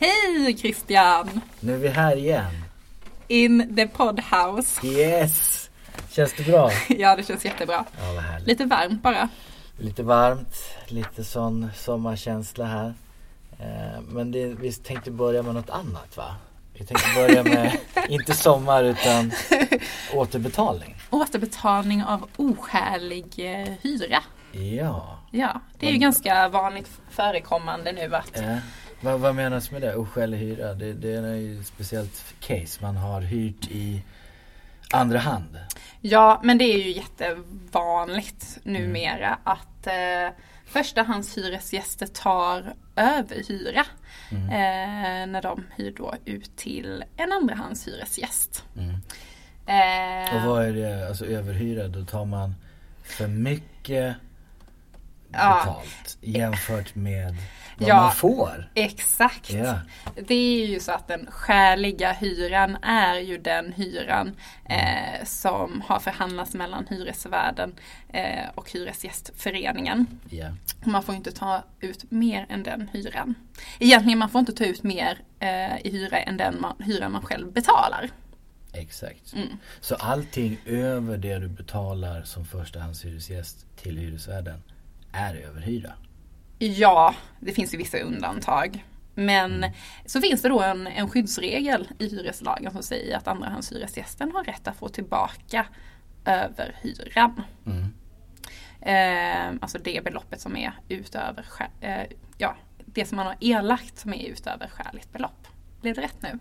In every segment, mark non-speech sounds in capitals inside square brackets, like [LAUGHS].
Hej Christian! Nu är vi här igen. In the podhouse. Yes! Känns det bra? [LAUGHS] Ja, det känns jättebra. Ja, vad härligt. Lite varmt bara. Lite varmt, lite sån sommarkänsla här. Eh, Men det, vi tänkte börja med något annat va? Vi tänkte börja med, [LAUGHS] inte sommar utan återbetalning. Återbetalning av oskälig eh, hyra. Ja. Ja, det är ju ganska vanligt förekommande nu att Eh, vad, vad menas med det? Oskälig hyra? Det, det är ju ett speciellt case. Man har hyrt i andra hand. Ja, men det är ju jättevanligt numera att eh, förstahandshyresgäster tar överhyra eh, när de hyr då ut till en andrahandshyresgäst. Mm. Eh, Och vad är det, alltså överhyra? Då tar man för mycket Ja. betalt jämfört med vad Ja. man får. Exakt. Ja. Det är ju så att den skäliga hyran är ju den hyran eh, som har förhandlats mellan hyresvärden eh, och hyresgästföreningen. Ja. Man får inte ta ut mer än den hyran. Egentligen man får inte ta ut mer eh, i hyra än den man, hyran man själv betalar. Exakt. Mm. Så allting över det du betalar som förstahandshyresgäst till hyresvärden är överhyra. Ja, det finns ju vissa undantag. Men så finns det då en, en skyddsregel i hyreslagen som säger att andrahandshyresgästen har rätt att få tillbaka överhyran. Mm. Eh, alltså det beloppet som är utöver, eh, ja, det som man har erlagt som är utöver skäligt belopp. Blev det rätt nu?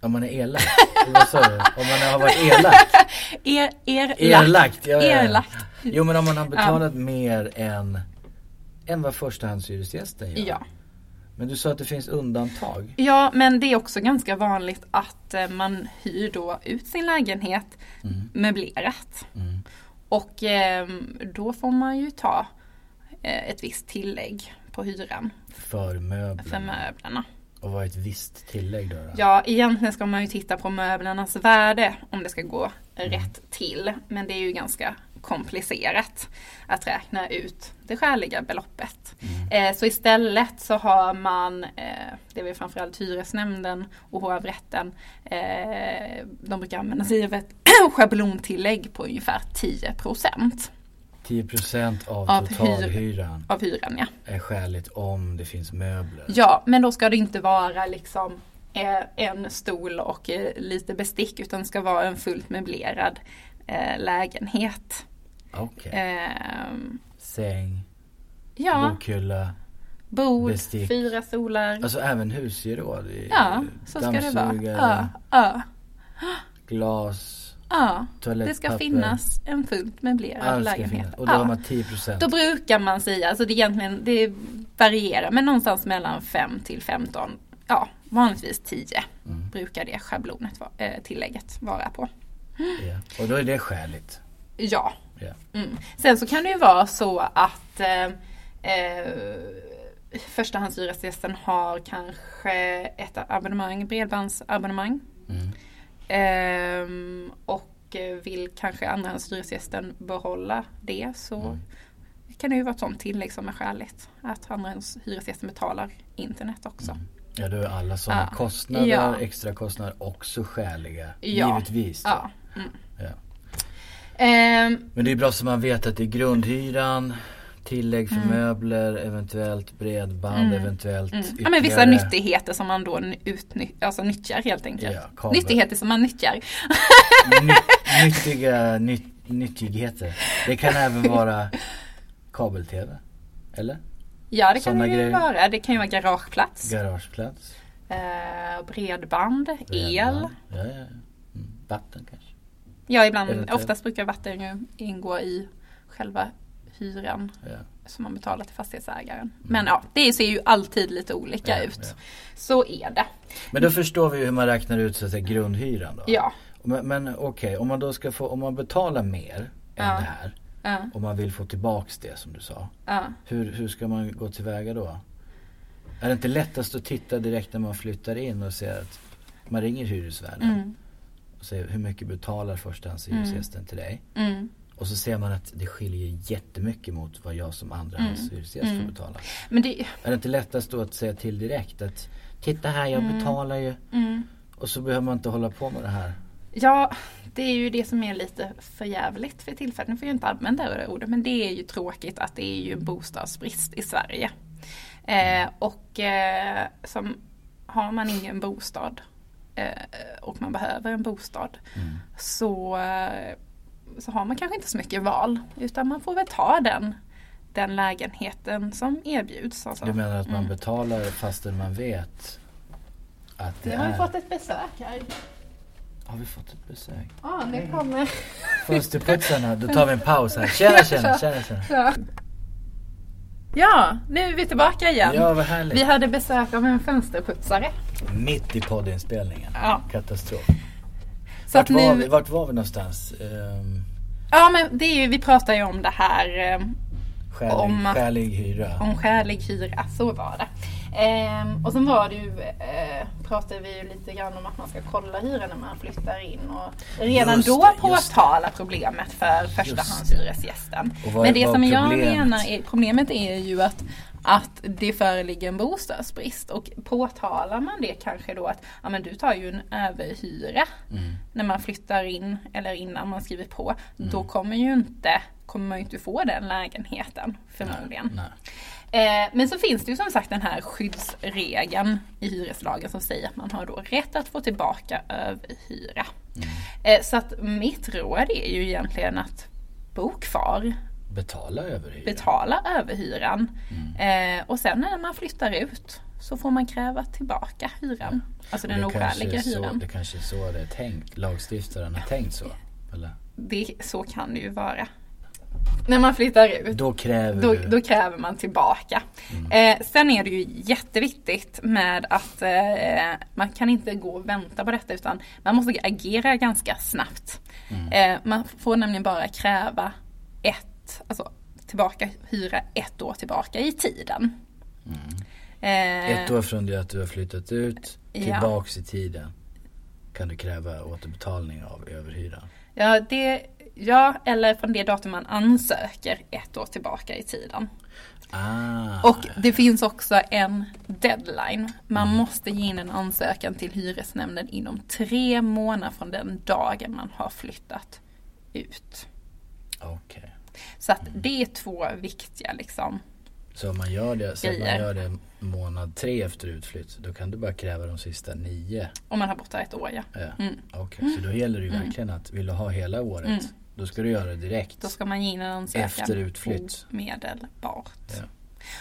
Om man är elak? Eller vad sa du? Om man har varit elak? [LAUGHS] Er, erlagt. Erlagt? Ja, ja, ja. Jo men om man har betalat mer än, än vad förstahandshyresgästen gör. Ja. Men du sa att det finns undantag. Ja, men det är också ganska vanligt att eh, man hyr då ut sin lägenhet möblerat. Mm. Och ehm, då får man ju ta eh, ett visst tillägg på hyran För möbler. för möblerna. Och vad är ett visst tillägg då? då? Ja, egentligen ska man ju titta på möblernas värde om det ska gå rätt till. Men det är ju ganska komplicerat att räkna ut det skäliga beloppet. Eh, så istället så har man, eh, det är framförallt hyresnämnden och hovrätten, eh, de brukar använda sig av ett [CLEARS THROAT] schablontillägg på ungefär 10 10% av, Av totalhyran av hyran. Ja. är skäligt om det finns möbler. Ja, men då ska det inte vara liksom eh, en stol och eh, lite bestick utan det ska vara en fullt möblerad eh, lägenhet. Okej. Ehm, Säng, ja, bokhylla. bord, bestick. fyra stolar. Alltså även husgeråd. Ja, så ska det vara. Ja, ja, Glas, ja. Det ska finnas en fullt möblerad lägenhet. finnas. Och då Ja. har man 10%. Då brukar man säga, alltså det egentligen det varierar, men någonstans mellan 5 till 15, ja vanligtvis 10 Mm. brukar det schablonet, eh, tillägget vara på. Ja. Och då är det skäligt. Ja. Ja. Mm. Sen så kan det ju vara så att eh, eh, förstahandshyresgästen har kanske ett abonnemang, bredbandsabonnemang. Mm. Ehm, och vill kanske andrahandshyresgästen behålla det så Mm. kan det ju vara ett sånt tillägg som är skäligt. Att andrahandshyresgästen betalar internet också. Ja, då är alla sådana Ja. kostnader, Ja. extra kostnader också skäliga. Ja. Givetvis. Ja. Mm. Ehm, Men det är bra så man vet att det är grundhyran, tillägg för möbler, eventuellt bredband, eventuellt mm. ytterligare. Ja men vissa nyttigheter som man då utny- alltså nyttjar helt enkelt. Ja, nyttigheter som man nyttjar. Ny, [LAUGHS] nyttiga nytt, nyttigheter. Det kan även vara kabel-tv. Eller? Ja det kan Såna det ju grejer. vara. Det kan ju vara garageplats, Garageplats. eh, bredband, el. bredband. Ja, ja, ja. Mm. Vatten kanske. Ja ibland, Eventuellt. oftast brukar vatten ju ingå i själva hyran Ja. som man betalar till fastighetsägaren. Men ja, det ser ju alltid lite olika Ja, ut. ja. Så är det. Men då förstår vi hur man räknar ut så att säga, grundhyran då. Ja. Men, men okej, om man då ska få, om man betalar mer än Ja. det här Ja, och man vill få tillbaks det som du sa. ja. Hur, hur ska man gå tillväga då? Är det inte lättast att titta direkt när man flyttar in och ser att man ringer hyresvärden Mm, och säger hur mycket betalar förstahandshyresgästen till dig? mm, Och så ser man att det skiljer jättemycket mot vad jag som andrahandshyresgäst Mm. får betala. Men det, Är det inte lättast då att säga till direkt att Titta här jag Mm. betalar ju mm. och så behöver man inte hålla på med det här. Ja, det är ju det som är lite förjävligt för tillfället. Nu får jag inte använda det ordet, men det är ju tråkigt att det är ju bostadsbrist i Sverige. Eh, och eh, som har man ingen bostad eh, och man behöver en bostad Mm. så, eh, så har man kanske inte så mycket val. Utan man får väl ta den, den lägenheten som erbjuds. Alltså. Du menar att man Mm. betalar fastän man vet att det Vi har ju är... fått ett besök här. Har vi fått ett besök? Ja, nu kommer... Fönsterputsarna, då tar vi en paus här. Tjena tjena, tjena tjena. Ja. ja, nu är vi tillbaka igen. Ja vad härligt. Vi hade besök av en fönsterputsare. Mitt i poddinspelningen. Ja. Katastrof. Så Vart, att var nu, vi, vart var vi någonstans? Um, ja men det är ju, vi pratar ju om det här eh, skälig, Om att- skälig hyra. om skälig hyra, så var det. Ehm, och sen var det ju, eh, pratade vi ju lite grann om att man ska kolla hyran när man flyttar in och redan Just då det, just det. påtala problemet för förstahandshyresgästen. Men det som jag menar är, problemet är ju att att det föreligger en bostadsbrist och påtalar man det kanske då att ja, men du tar ju en överhyra Mm. när man flyttar in eller innan man skriver på. Mm. Då kommer ju inte, kommer man ju inte få den lägenheten förmodligen. Nej. Eh, men så finns det ju som sagt den här skyddsregeln i hyreslagen som säger att man har då rätt att få tillbaka överhyra. Mm. Eh, så att mitt råd är ju egentligen att bo kvar, Betala överhyra. betala överhyran Mm. eh, och sen när man flyttar ut så får man kräva tillbaka hyran. Alltså den oskäliga så, hyran. Det kanske är så det är tänkt. Lagstiftaren har tänkt så. Eller? Det, så kan det ju vara. När man flyttar ut. Då kräver Då, då kräver man tillbaka. Mm. Eh, sen är det ju jätteviktigt med att eh, man kan inte gå och vänta på detta utan man måste agera ganska snabbt. Mm. Eh, man får nämligen bara kräva ett, alltså tillbaka, hyra ett år tillbaka i tiden. Eh, Ett år från det att du har flyttat ut, Ja. tillbaks i tiden. Kan du kräva återbetalning av överhyran. Ja, det, ja, eller från det datum man ansöker ett år tillbaka i tiden. Ah, Och det finns också en deadline. Man Mm. måste ge in en ansökan till hyresnämnden inom tre månader från den dagen man har flyttat ut. okej. Så att det är två viktiga liksom. Så om man gör det, så man gör det månad tre efter utflytt, då kan du bara kräva de sista nio. Om man har bott där ett år ja. Ja. Mm. Okej, så då gäller det ju Mm. verkligen att vill du ha hela året, Mm. då ska du göra det direkt. Då ska man ge in en ansökan Efter utflytt. omedelbart. Ja.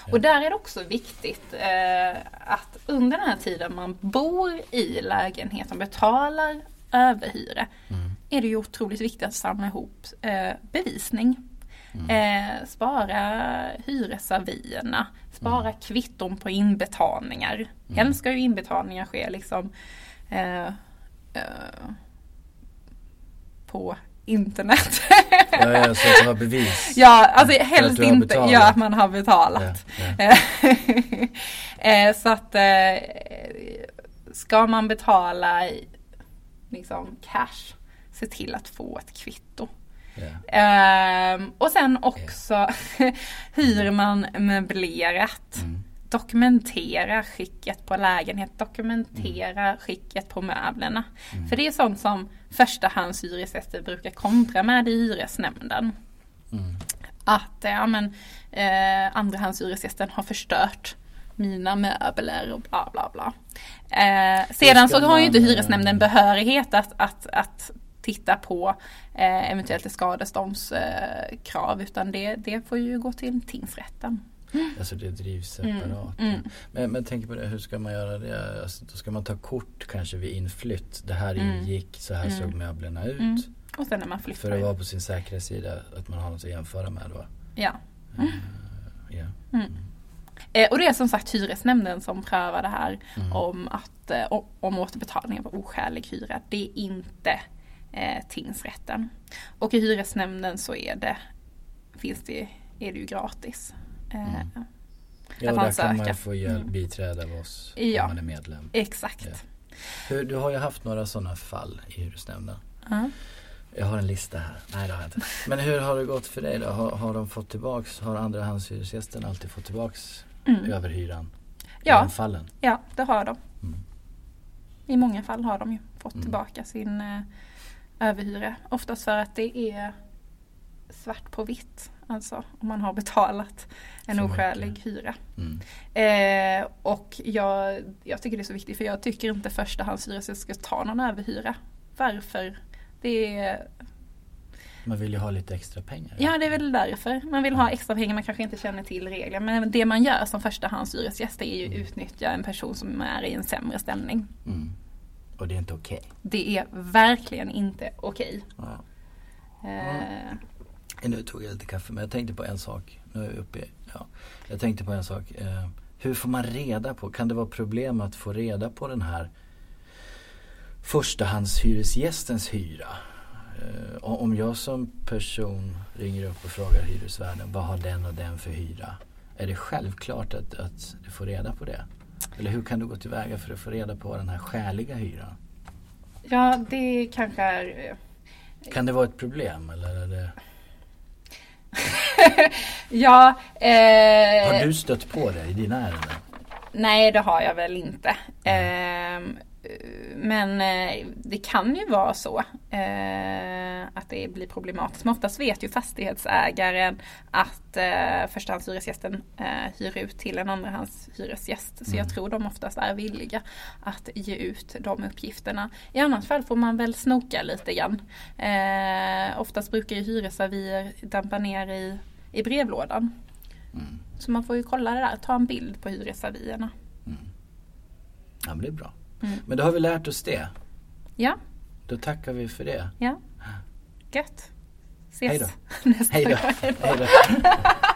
Ja. Och där är det också viktigt eh, att under den här tiden man bor i lägenheten, betalar överhyra, Mm. är det ju otroligt viktigt att samla ihop eh, bevisning. Mm. Eh, spara hyresavierna, spara kvitton på inbetalningar. Mm. Helst ska ju inbetalningar ske liksom eh, eh, på internet. Ja, ja, så att har bevis. [LAUGHS] ja, alltså helst inte betalat. ja, att man har betalat. Ja, ja. [LAUGHS] Eh, så att eh, ska man betala liksom cash, se till att få ett kvitto. Ehm, och sen också [LAUGHS] hyr man möblerat. Mm. Dokumentera skicket på lägenhet, dokumentera skicket på möblerna. Mm. För det är sånt som förstahandshyresgäster brukar kontra med i hyresnämnden. Mm. Att ja, men, eh, andrahandshyresgästen har förstört mina möbler och bla bla bla. Eh, sedan så har ju inte eh, hyresnämnden behörighet att, att, att titta på eh, eventuellt skadeståndskrav eh, krav, utan det, det får ju gå till tingsrätten. Alltså det drivs separat. Mm, mm. Men, men tänk på det, hur ska man göra det? Alltså, då ska man ta kort kanske vid inflytt. Det här Mm. ingick, så här Mm. såg möblerna ut. Mm. Och sen när man För flyttar. att vara på sin säkra sida, att man har något att jämföra med då. Ja. Ja. Eh, och det är som sagt hyresnämnden som prövar det här Mm. om, att, eh, om återbetalning av oskälig hyra. Det är inte eh, tingsrätten. Och i hyresnämnden så är det, finns det, är det ju gratis. Eh, Mm. Att Ja, och där kan man få hjälp, Mm. biträde av oss Ja. om man är medlem. Exakt. Ja. Hur, du har ju haft några sådana fall i hyresnämnden. Ja. Jag har en lista här. Nej det har jag inte. Men hur har det gått för dig då? Har, har de fått tillbaks, har andrahandshyresgästen alltid fått tillbaks Mm. överhyran? Ja. de fallen? Ja, det har de. Mm. I många fall har de ju fått Mm. tillbaka sin eh, överhyra. Oftast för att det är svart på vitt. Alltså om man har betalat en oskälig hyra. Mm. Eh, och jag, jag tycker det är så viktigt för jag tycker inte förstahandshyresgäst ska ta någon överhyra. Varför? Det är, Man vill ju ha lite extra pengar. ja det är väl därför. Man vill ha extra pengar, man kanske inte känner till regler. Men det man gör som förstahandshyresgäst är ju Mm. utnyttja en person som är i en sämre ställning. Mm. Och det är inte okej. Det är verkligen inte okej. Ja. Eh, Nu tog jag lite kaffe men jag tänkte på en sak. Nu är jag uppe i, ja. Jag tänkte på en sak. Eh, hur får man reda på, kan det vara problem att få reda på den här förstahandshyresgästens hyra? Eh, om jag som person ringer upp och frågar hyresvärden vad har den och den för hyra? Är det självklart att, att du får reda på det? Eller hur kan du gå tillväga för att få reda på den här skäliga hyran? ja, det kanske är... Kan det vara ett problem eller är det, [LAUGHS] ja, eh, har du stött på det i dina ärenden? Nej, det har jag väl inte. Ehm, men eh, det kan ju vara så eh, att det blir problematiskt. Men oftast vet ju fastighetsägaren att eh, förstahandshyresgästen hyr ut till en andrahandshyresgäst. Så Mm. jag tror de oftast är villiga att ge ut de uppgifterna. I annat fall får man väl snoka lite grann. Oftast brukar ju hyresavier dampa ner i, i brevlådan. Mm. Så man får ju kolla det där, ta en bild på hyresavierna. Ja men det är bra. Mm. Men då har vi lärt oss det. Ja, Då tackar vi för det. ja. Gött. Ses då. [LAUGHS] nästa Hej då. gång. Hej då. [LAUGHS]